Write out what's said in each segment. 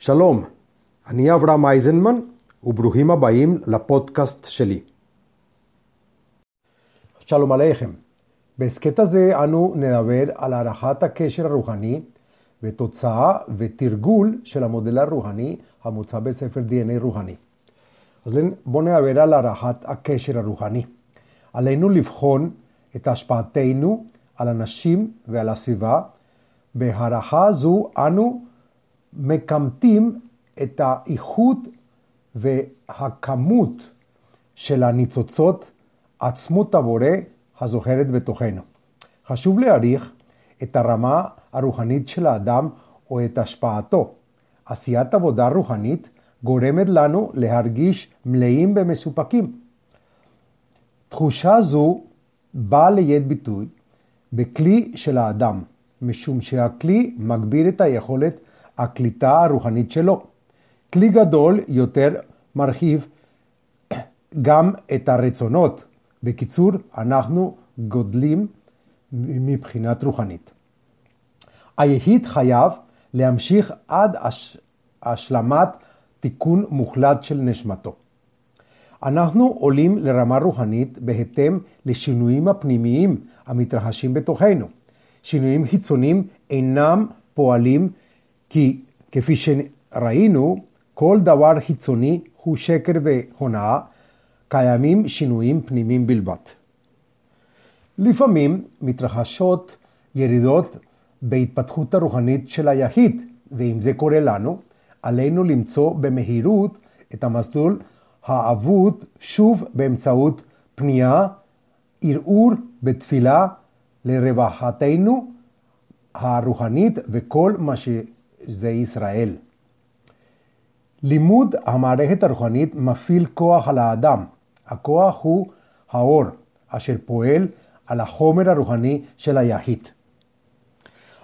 שלום, אני אברהם אייזנמן, וברוכים הבאים לפודקאסט שלי. שלום עליכם. בהסכת הזה אנו נדבר על הערכת הקשר הרוחני ותוצאה ותרגול של המודל הרוחני המוצע בספר DNA רוחני. אז בואו נדבר על הערכת הקשר הרוחני. עלינו לבחון את השפעתנו על אנשים ועל הסביבה. בהערכה זו אנו מקמטים את האיכות והכמות של הניצוצות עצמות הבורא הזוכרת בתוכנו. חשוב להעריך את הרמה הרוחנית של האדם או את השפעתו. עשיית עבודה רוחנית גורמת לנו להרגיש מלאים ומסופקים. תחושה זו באה ליד ביטוי בכלי של האדם, משום שהכלי מגביר את היכולת הקליטה הרוחנית שלו. כלי גדול יותר מרחיב גם את הרצונות. בקיצור, אנחנו גודלים מבחינת רוחנית. היחיד חייב להמשיך עד השלמת תיקון מוחלט של נשמתו. אנחנו עולים לרמה רוחנית בהתאם לשינויים הפנימיים המתרחשים בתוכנו. שינויים חיצוניים אינם פועלים כי כפי שראינו, כל דבר חיצוני הוא שקר והונאה, קיימים שינויים פנימיים בלבד. לפעמים מתרחשות ירידות בהתפתחות הרוחנית של היחיד, ואם זה קורה לנו, עלינו למצוא במהירות את המסלול האבוד שוב באמצעות פנייה, ערעור בתפילה לרווחתנו הרוחנית וכל מה שזה ישראל. לימוד המערכת הרוחנית מפעיל כוח על האדם. הכוח הוא האור, אשר פועל על החומר הרוחני של היחיד.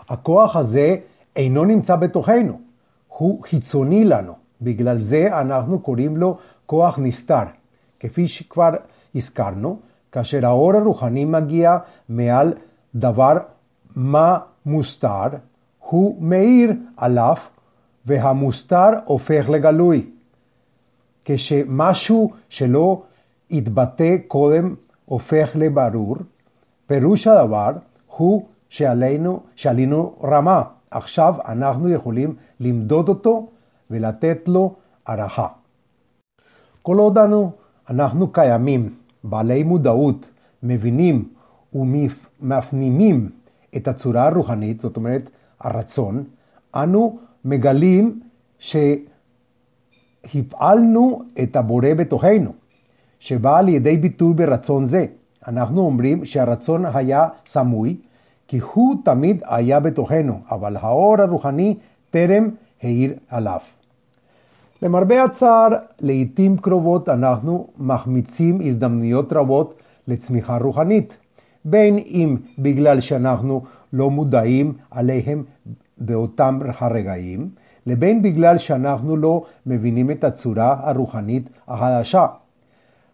הכוח הזה אינו נמצא בתוכנו, הוא חיצוני לנו. בגלל זה אנחנו קוראים לו כוח נסתר. כפי שכבר הזכרנו, כאשר האור הרוחני מגיע מעל דבר מה מוסתר, הוא מאיר עליו והמוסתר הופך לגלוי. כשמשהו שלא התבטא קודם הופך לברור, פירוש הדבר הוא שעלינו, שעלינו רמה. עכשיו אנחנו יכולים למדוד אותו ולתת לו הערכה. כל עוד אנו, אנחנו קיימים, בעלי מודעות, מבינים ומפנימים את הצורה הרוחנית, זאת אומרת הרצון, אנו מגלים שהפעלנו את הבורא בתוכנו, שבא על ידי ביטוי ברצון זה. אנחנו אומרים שהרצון היה סמוי, כי הוא תמיד היה בתוכנו, אבל האור הרוחני טרם האיר עליו. למרבה הצער, לעיתים קרובות אנחנו מחמיצים הזדמנויות רבות לצמיחה רוחנית, בין אם בגלל שאנחנו לא מודעים עליהם באותם הרגעים, לבין בגלל שאנחנו לא מבינים את הצורה הרוחנית החדשה.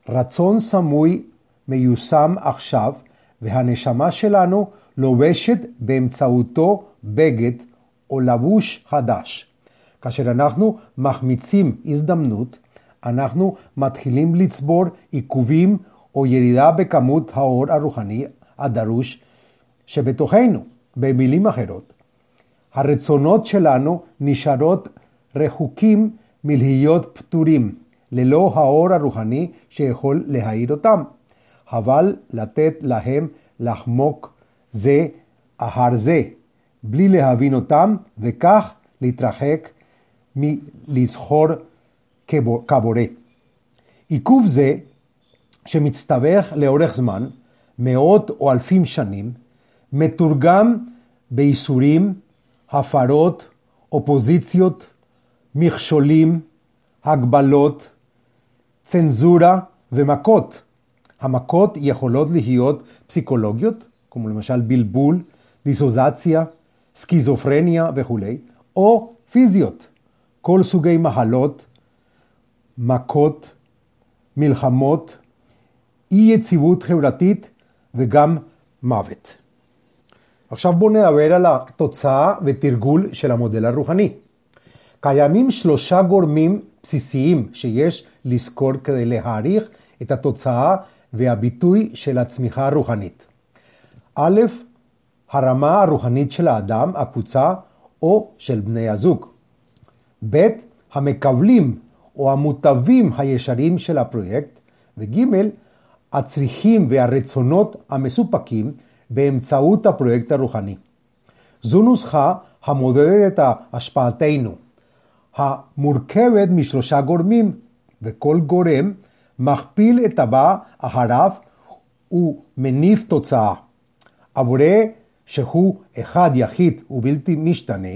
רצון סמוי מיושם עכשיו, והנשמה שלנו לובשת באמצעותו בגד או לבוש חדש. כאשר אנחנו מחמיצים הזדמנות, אנחנו מתחילים לצבור עיכובים או ירידה בכמות האור הרוחני הדרוש שבתוכנו. במילים אחרות, הרצונות שלנו נשארות רחוקים מלהיות פטורים, ללא האור הרוחני שיכול להאיר אותם, אבל לתת להם לחמוק זה אחר זה, בלי להבין אותם, וכך להתרחק מלזכור כבורא. עיכוב זה, שמצטבר לאורך זמן, מאות או אלפים שנים, מתורגם בייסורים, הפרות, אופוזיציות, מכשולים, הגבלות, צנזורה ומכות. המכות יכולות להיות פסיכולוגיות, כמו למשל בלבול, דיסוזציה, סכיזופרניה וכולי, או פיזיות, כל סוגי מחלות, מכות, מלחמות, אי יציבות חברתית וגם מוות. עכשיו בואו נדבר על התוצאה ותרגול של המודל הרוחני. קיימים שלושה גורמים בסיסיים שיש לזכור כדי להעריך את התוצאה והביטוי של הצמיחה הרוחנית. א', הרמה הרוחנית של האדם, הקבוצה או של בני הזוג. ב', המקבלים או המוטבים הישרים של הפרויקט. וג', הצריכים והרצונות המסופקים באמצעות הפרויקט הרוחני. זו נוסחה המודדת את השפעתנו, המורכבת משלושה גורמים, וכל גורם מכפיל את הבא אחריו ומניב תוצאה. הבורא שהוא אחד יחיד ובלתי משתנה,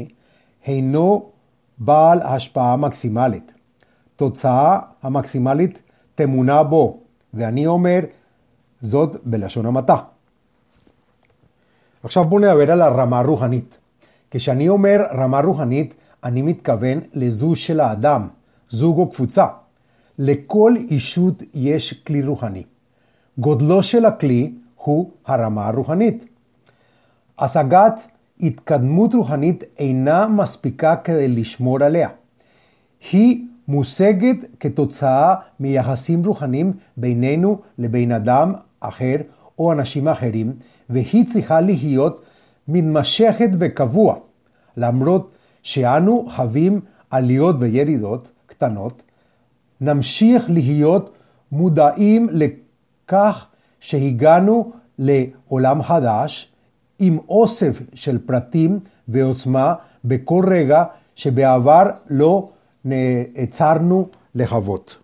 הינו בעל השפעה מקסימלית. תוצאה המקסימלית תמונה בו, ואני אומר זאת בלשון המעטה. עכשיו בואו נדבר על הרמה הרוחנית. כשאני אומר רמה רוחנית, אני מתכוון לזו של האדם, זוג או קבוצה. לכל אישות יש כלי רוחני. גודלו של הכלי הוא הרמה הרוחנית. השגת התקדמות רוחנית אינה מספיקה כדי לשמור עליה. היא מושגת כתוצאה מיחסים רוחניים בינינו לבין אדם אחר או אנשים אחרים, והיא צריכה להיות מתמשכת וקבוע. למרות שאנו חווים עליות וירידות קטנות, נמשיך להיות מודעים לכך שהגענו לעולם חדש עם אוסף של פרטים ועוצמה בכל רגע שבעבר לא נעצרנו לחוות.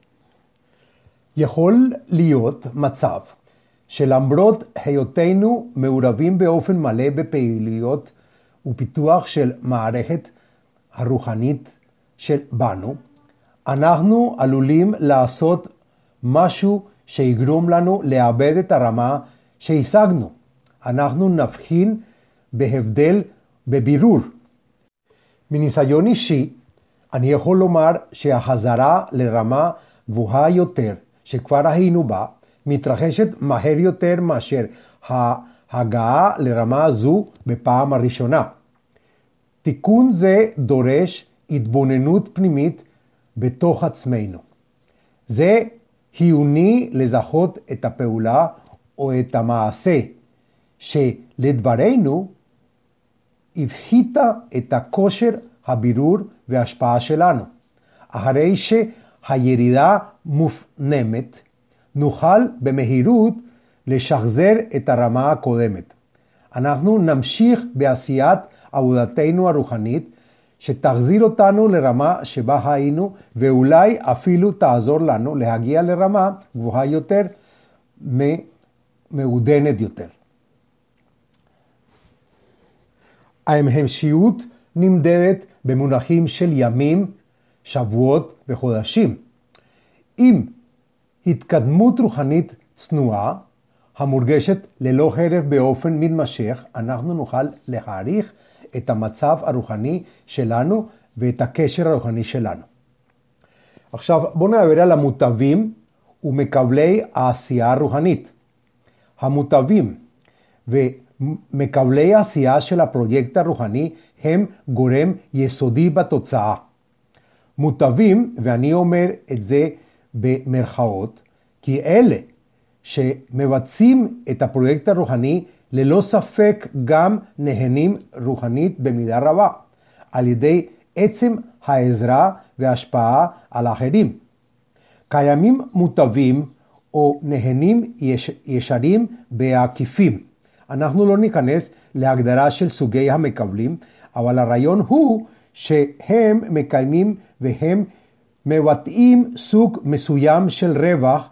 יכול להיות מצב שלמרות היותנו מעורבים באופן מלא בפעילויות ופיתוח של מערכת הרוחנית של בנו, אנחנו עלולים לעשות משהו שיגרום לנו לאבד את הרמה שהשגנו. אנחנו נבחין בהבדל בבירור. מניסיון אישי, אני יכול לומר שהחזרה לרמה גבוהה יותר, שכבר היינו בה, מתרחשת מהר יותר מאשר ההגעה לרמה זו בפעם הראשונה. תיקון זה דורש התבוננות פנימית בתוך עצמנו. זה חיוני לזהות את הפעולה או את המעשה שלדברנו הפחיתה את הכושר הבירור וההשפעה שלנו. אחרי שהירידה מופנמת, נוכל במהירות לשחזר את הרמה הקודמת. אנחנו נמשיך בעשיית עבודתנו הרוחנית, שתחזיר אותנו לרמה שבה היינו, ואולי אפילו תעזור לנו להגיע לרמה גבוהה יותר, מעודנת יותר. ההמשיות נמדדת במונחים של ימים, שבועות וחודשים. אם התקדמות רוחנית צנועה, המורגשת ללא הרף באופן מתמשך, אנחנו נוכל להעריך את המצב הרוחני שלנו ואת הקשר הרוחני שלנו. עכשיו בואו נדבר על המוטבים ומקבלי העשייה הרוחנית. המוטבים ומקבלי העשייה של הפרויקט הרוחני הם גורם יסודי בתוצאה. מוטבים, ואני אומר את זה במרכאות, כי אלה שמבצעים את הפרויקט הרוחני ללא ספק גם נהנים רוחנית במידה רבה, על ידי עצם העזרה וההשפעה על האחרים. קיימים מוטבים או נהנים יש, ישרים בעקיפים. אנחנו לא ניכנס להגדרה של סוגי המקבלים, אבל הרעיון הוא שהם מקיימים והם מבטאים סוג מסוים של רווח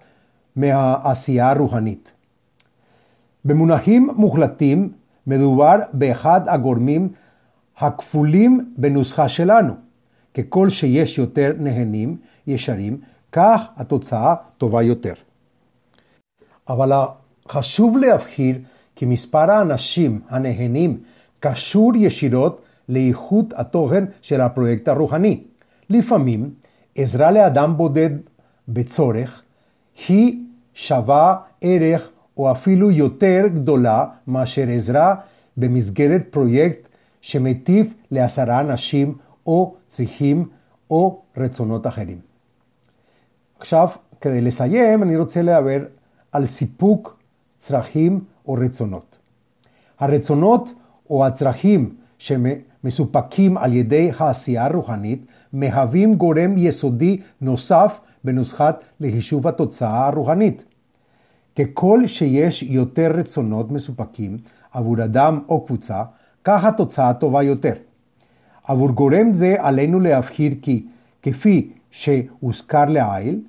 מהעשייה הרוחנית. במונחים מוחלטים מדובר באחד הגורמים הכפולים בנוסחה שלנו. ככל שיש יותר נהנים ישרים, כך התוצאה טובה יותר. אבל חשוב להבהיר כי מספר האנשים הנהנים קשור ישירות לאיכות התוכן של הפרויקט הרוחני. לפעמים עזרה לאדם בודד בצורך היא שווה ערך או אפילו יותר גדולה מאשר עזרה במסגרת פרויקט שמטיב לעשרה אנשים או צריכים או רצונות אחרים. עכשיו, כדי לסיים, אני רוצה לדבר על סיפוק צרכים או רצונות. הרצונות או הצרכים שמסופקים על ידי העשייה הרוחנית מהווים גורם יסודי נוסף בנוסחת לחישוב התוצאה הרוחנית. ככל שיש יותר רצונות מסופקים עבור אדם או קבוצה, כך התוצאה טובה יותר. עבור גורם זה עלינו להבהיר כי, כפי שהוזכר לעיל,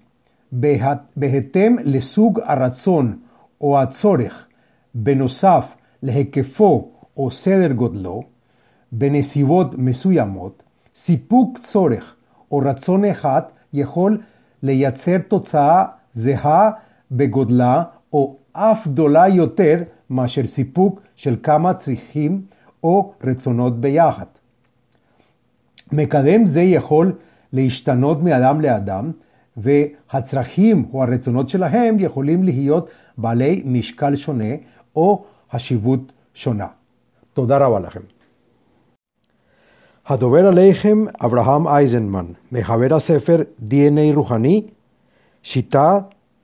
בהתאם לסוג הרצון או הצורך, בנוסף להיקפו או סדר גודלו, בנסיבות מסוימות, סיפוק צורך או רצון אחד יכול לייצר תוצאה זהה בגודלה או אף גדולה יותר מאשר סיפוק של כמה צריכים או רצונות ביחד. מקדם זה יכול להשתנות מאדם לאדם, והצרכים או הרצונות שלהם יכולים להיות בעלי משקל שונה או חשיבות שונה. תודה רבה לכם. הדובר עליכם אברהם אייזנמן, מחבר הספר DNA רוחני, שיטה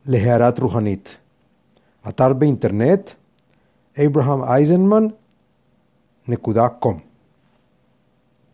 להערת רוחנית. אתר באינטרנט abrahameisenman.com